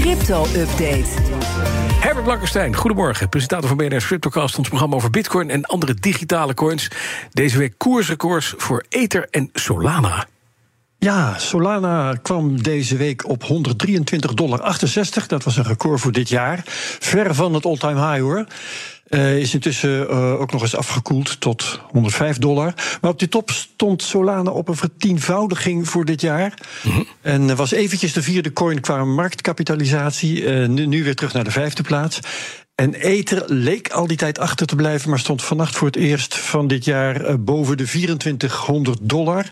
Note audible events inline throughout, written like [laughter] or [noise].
Crypto-update. Herbert Blankenstein, goedemorgen. Presentator van BNR's Cryptocast, ons programma over bitcoin en andere digitale coins. Deze week koersrecords voor Ether en Solana. Ja, Solana kwam deze week op 123,68 dollar. Dat was een record voor dit jaar. Ver van het all-time high hoor. Uh, is intussen uh, ook nog eens afgekoeld tot 105 dollar. Maar op die top stond Solana op een vertienvoudiging voor dit jaar. Mm -hmm. En was eventjes de vierde coin qua marktkapitalisatie. Uh, nu, nu weer terug naar de vijfde plaats. En Ether leek al die tijd achter te blijven, maar stond vannacht voor het eerst van dit jaar boven de 2400 dollar.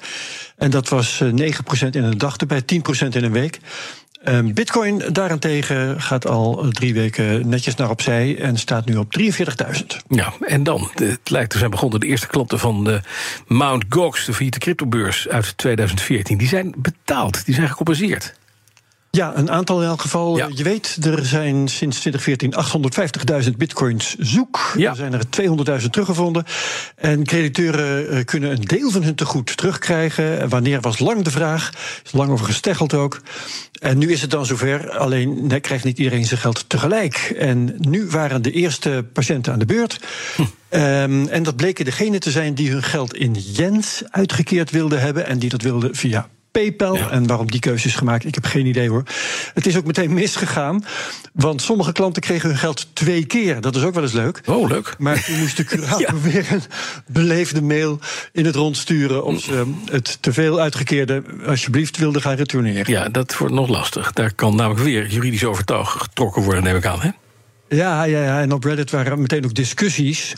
En dat was 9% in een dag erbij, 10% in een week. Um, Bitcoin daarentegen gaat al drie weken netjes naar opzij en staat nu op 43.000. Ja, en dan, het lijkt te zijn begonnen, de eerste klanten van de Mount Gox, de failliete cryptobeurs uit 2014, die zijn betaald, die zijn gecompenseerd. Ja, een aantal in elk geval. Ja. Je weet, er zijn sinds 2014 850.000 bitcoins zoek. Ja. Er zijn er 200.000 teruggevonden. En crediteuren uh, kunnen een deel van hun tegoed terugkrijgen. Wanneer was lang de vraag. Is lang over gesteggeld ook. En nu is het dan zover. Alleen nee, krijgt niet iedereen zijn geld tegelijk. En nu waren de eerste patiënten aan de beurt. Hm. Um, en dat bleken degenen te zijn die hun geld in yens uitgekeerd wilden hebben. En die dat wilden via PayPal. Ja. En waarom die keuze is gemaakt, ik heb geen idee hoor. Het is ook meteen misgegaan. Want sommige klanten kregen hun geld twee keer. Dat is ook wel eens leuk. Oh, leuk. Maar toen moest de [laughs] curator ja. weer een beleefde mail in het rond sturen. om ze het te veel uitgekeerde alsjeblieft wilden gaan retourneren. Ja, dat wordt nog lastig. Daar kan namelijk weer juridisch overtuig getrokken worden, neem ik aan. Hè? Ja, ja, ja, en op Reddit waren meteen ook discussies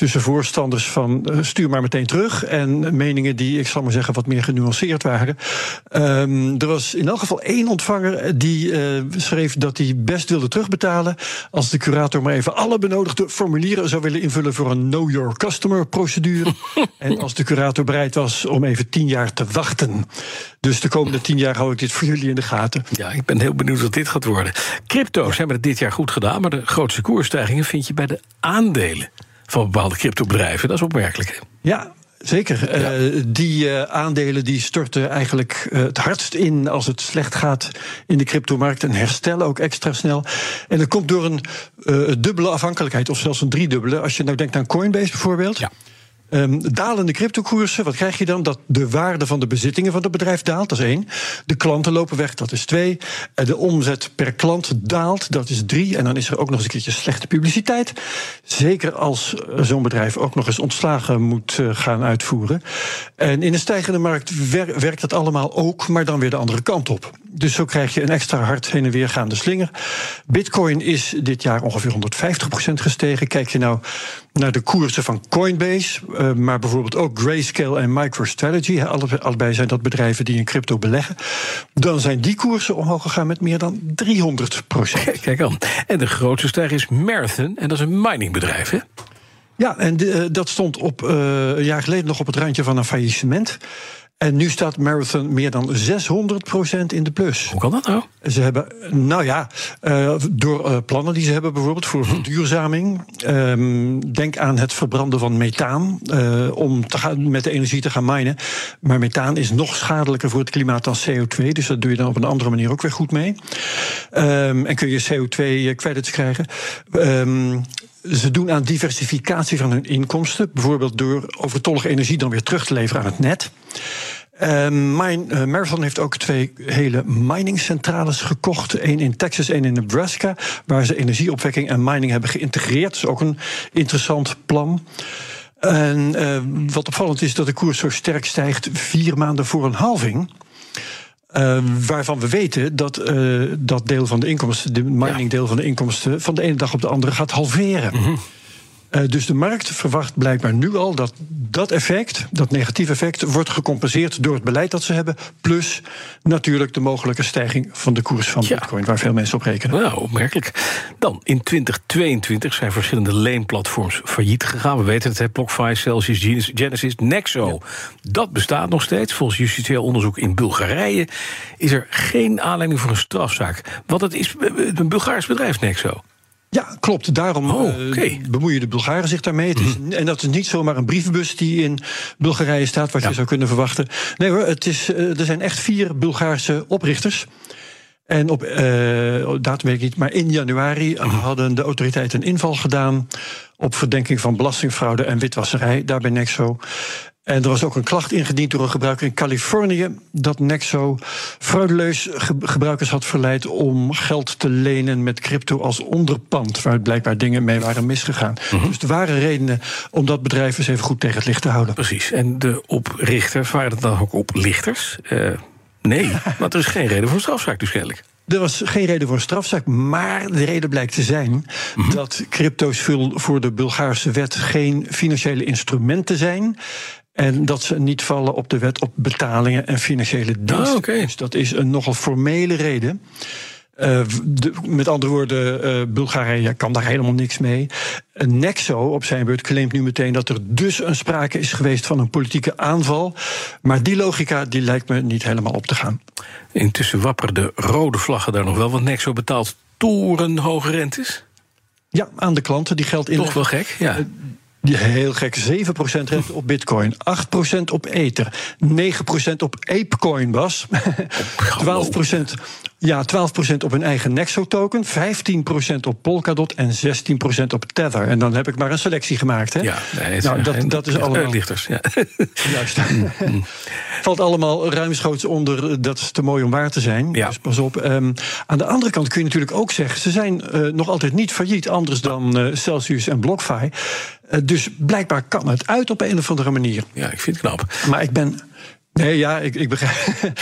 tussen voorstanders van uh, stuur maar meteen terug en meningen die, ik zal maar zeggen, wat meer genuanceerd waren. Um, er was in elk geval één ontvanger die uh, schreef dat hij best wilde terugbetalen als de curator maar even alle benodigde formulieren zou willen invullen voor een Know Your Customer procedure. [laughs] en als de curator bereid was om even tien jaar te wachten. Dus de komende tien jaar hou ik dit voor jullie in de gaten. Ja, ik ben heel benieuwd wat dit gaat worden. Crypto's hebben het dit jaar goed gedaan, maar de grootste koersstijgingen vind je bij de aandelen van bepaalde cryptobedrijven. Dat is opmerkelijk. Ja, Zeker. Ja. Uh, die uh, aandelen die storten eigenlijk uh, het hardst in als het slecht gaat in de cryptomarkt en herstellen ook extra snel. En dat komt door een dubbele afhankelijkheid, of zelfs een driedubbele. Als je nou denkt aan Coinbase bijvoorbeeld. Ja. Um, dalende cryptokoersen, wat krijg je dan? Dat de waarde van de bezittingen van het bedrijf daalt, dat is één. De klanten lopen weg, dat is twee. De omzet per klant daalt, dat is drie. En dan is er ook nog eens een keertje slechte publiciteit. Zeker als zo'n bedrijf ook nog eens ontslagen moet uh, gaan uitvoeren. En in een stijgende markt wer werkt dat allemaal ook, maar dan weer de andere kant op. Dus zo krijg je een extra hard heen en weer gaande slinger. Bitcoin is dit jaar ongeveer 150% gestegen. Kijk je nou naar de koersen van Coinbase, uh, maar bijvoorbeeld ook Grayscale en MicroStrategy, alle, allebei zijn dat bedrijven die in crypto beleggen, dan zijn die koersen omhoog gegaan met meer dan 300 Kijk, kijk aan. En de grootste stijger is Marathon, en dat is een miningbedrijf, hè? Ja, en de, uh, dat stond op, uh, een jaar geleden nog op het randje van een faillissement. En nu staat Marathon meer dan 600% in de plus. Hoe kan dat nou? Ze hebben, nou ja, uh, door uh, plannen die ze hebben bijvoorbeeld voor verduurzaming. Um, denk aan het verbranden van methaan uh, om te gaan, met de energie te gaan minen. Maar methaan is nog schadelijker voor het klimaat dan CO2. Dus dat doe je dan op een andere manier ook weer goed mee. Um, en kun je CO2-credits krijgen. Um, ze doen aan diversificatie van hun inkomsten, bijvoorbeeld door overtollige energie dan weer terug te leveren aan het net. Uh, Mine, uh, Marathon heeft ook twee hele miningcentrales gekocht. één in Texas, één in Nebraska. Waar ze energieopwekking en mining hebben geïntegreerd. Dat is ook een interessant plan. En uh, wat opvallend is dat de koers zo sterk stijgt vier maanden voor een halving. Uh, waarvan we weten dat uh, dat deel van de inkomsten, de miningdeel van de inkomsten, van de ene dag op de andere gaat halveren. Mm -hmm. Uh, dus de markt verwacht blijkbaar nu al dat dat effect, dat negatieve effect, wordt gecompenseerd door het beleid dat ze hebben. Plus natuurlijk de mogelijke stijging van de koers van Bitcoin, waar veel mensen op rekenen. Nou, opmerkelijk. Dan in 2022 zijn verschillende leenplatforms failliet gegaan. We weten het, BlockFi, Celsius, Genesis, Nexo. Dat bestaat nog steeds. Volgens justitieel onderzoek in Bulgarije is er geen aanleiding voor een strafzaak. Want het is een Bulgaars bedrijf, Nexo. Ja, klopt. Daarom oh, bemoeien de Bulgaren zich daarmee. is, mhm. En dat is niet zomaar een brievenbus die in Bulgarije staat, wat je zou kunnen verwachten. Nee hoor, het is, er zijn echt vier Bulgaarse oprichters. En op, uh, datum weet ik niet, maar in januari mhm. hadden de autoriteiten een inval gedaan op verdenking van belastingfraude en witwasserij, daar bij Nexo. En er was ook een klacht ingediend door een gebruiker in Californië dat Nexo fraudeleus gebruikers had verleid om geld te lenen met crypto als onderpand, waar blijkbaar dingen mee waren misgegaan. Mhm. Dus er waren redenen om dat bedrijf eens even goed tegen het licht te houden. Precies. En de oprichters, waren het dan ook oplichters? Uh, nee, [laughs] want er is geen reden voor strafzaak dus kennelijk. Er was geen reden voor een strafzaak, maar de reden blijkt te zijn mhm. dat crypto's voor de Bulgaarse wet geen financiële instrumenten zijn. En dat ze niet vallen op de wet op betalingen en financiële diensten. Oh, Dus dat is een nogal formele reden. Uh, met andere woorden, uh, Bulgarije kan daar helemaal niks mee. Nexo op zijn beurt claimt nu meteen dat er dus een sprake is geweest van een politieke aanval. Maar die logica die lijkt me niet helemaal op te gaan. Intussen wapperen de rode vlaggen daar nog wel, want Nexo betaalt torenhoge rentes. Ja, aan de klanten. Die geld in. Toch wel gek, ja. Die heel gek, 7% rente op Bitcoin, 8% op Ether, 9% op Apecoin was, 12%, ja, 12% op een eigen Nexo-token, 15% op Polkadot en 16% op Tether. En dan heb ik maar een selectie gemaakt. Hè? Ja, nee, nou, dat, [laughs] dat is allemaal. Lichters, ja. [laughs] Juist. Valt allemaal ruimschoots onder, dat is te mooi om waar te zijn. Ja. Dus pas op. Um, aan de andere kant kun je natuurlijk ook zeggen, ze zijn uh, nog altijd niet failliet, anders dan uh, Celsius en BlockFi. Uh, dus blijkbaar kan het uit op een of andere manier. Ja, ik vind het knap. Maar ik ben Nee, ja, ik, ik begrijp.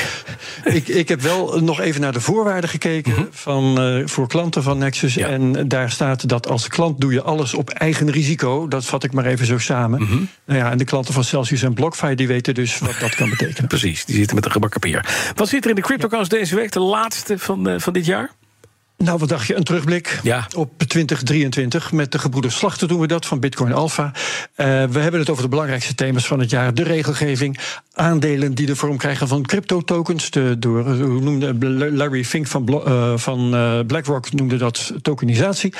[laughs] ik, ik heb wel nog even naar de voorwaarden gekeken mhm. van, uh, voor klanten van Nexus. En daar staat dat als klant doe je alles op eigen risico. Dat vat ik maar even zo samen. Mhm. Nou ja, en de klanten van Celsius en BlockFi die weten dus wat dat kan betekenen. [laughs] Precies, die zitten met een gebakken papier. Wat zit er in de CryptoCast deze week, de laatste van, uh, van dit jaar? Nou, wat dacht je? Een terugblik ja. op 2023. Met de gebroeders Slachter doen we dat van Bitcoin Alpha. Uh, we hebben het over de belangrijkste thema's van het jaar. De regelgeving, aandelen die de vorm krijgen van crypto-tokens. door, eh, hoe noemde Larry Fink van, uh, van uh, BlackRock noemde dat tokenisatie.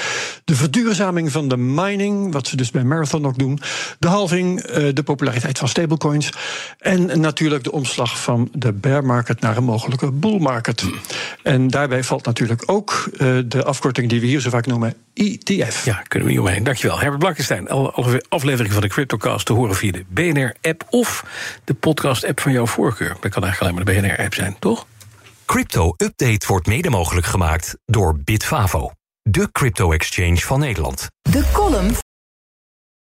De verduurzaming van de mining, wat ze dus bij Marathon ook doen. De halving, de populariteit van stablecoins. En natuurlijk de omslag van de bear market naar een mogelijke bull market. En daarbij valt natuurlijk ook uh, de afkorting die we hier zo vaak noemen ETF. Ja, kunnen we niet omheen. Dankjewel. Herbert Blankenstein, alle afleveringen van de CryptoCast te horen via de BNR-app of de podcast-app van jouw voorkeur. Dat kan eigenlijk alleen maar de BNR-app zijn, toch? Crypto Update wordt mede mogelijk gemaakt door Bitfavo, de crypto-exchange van Nederland. De column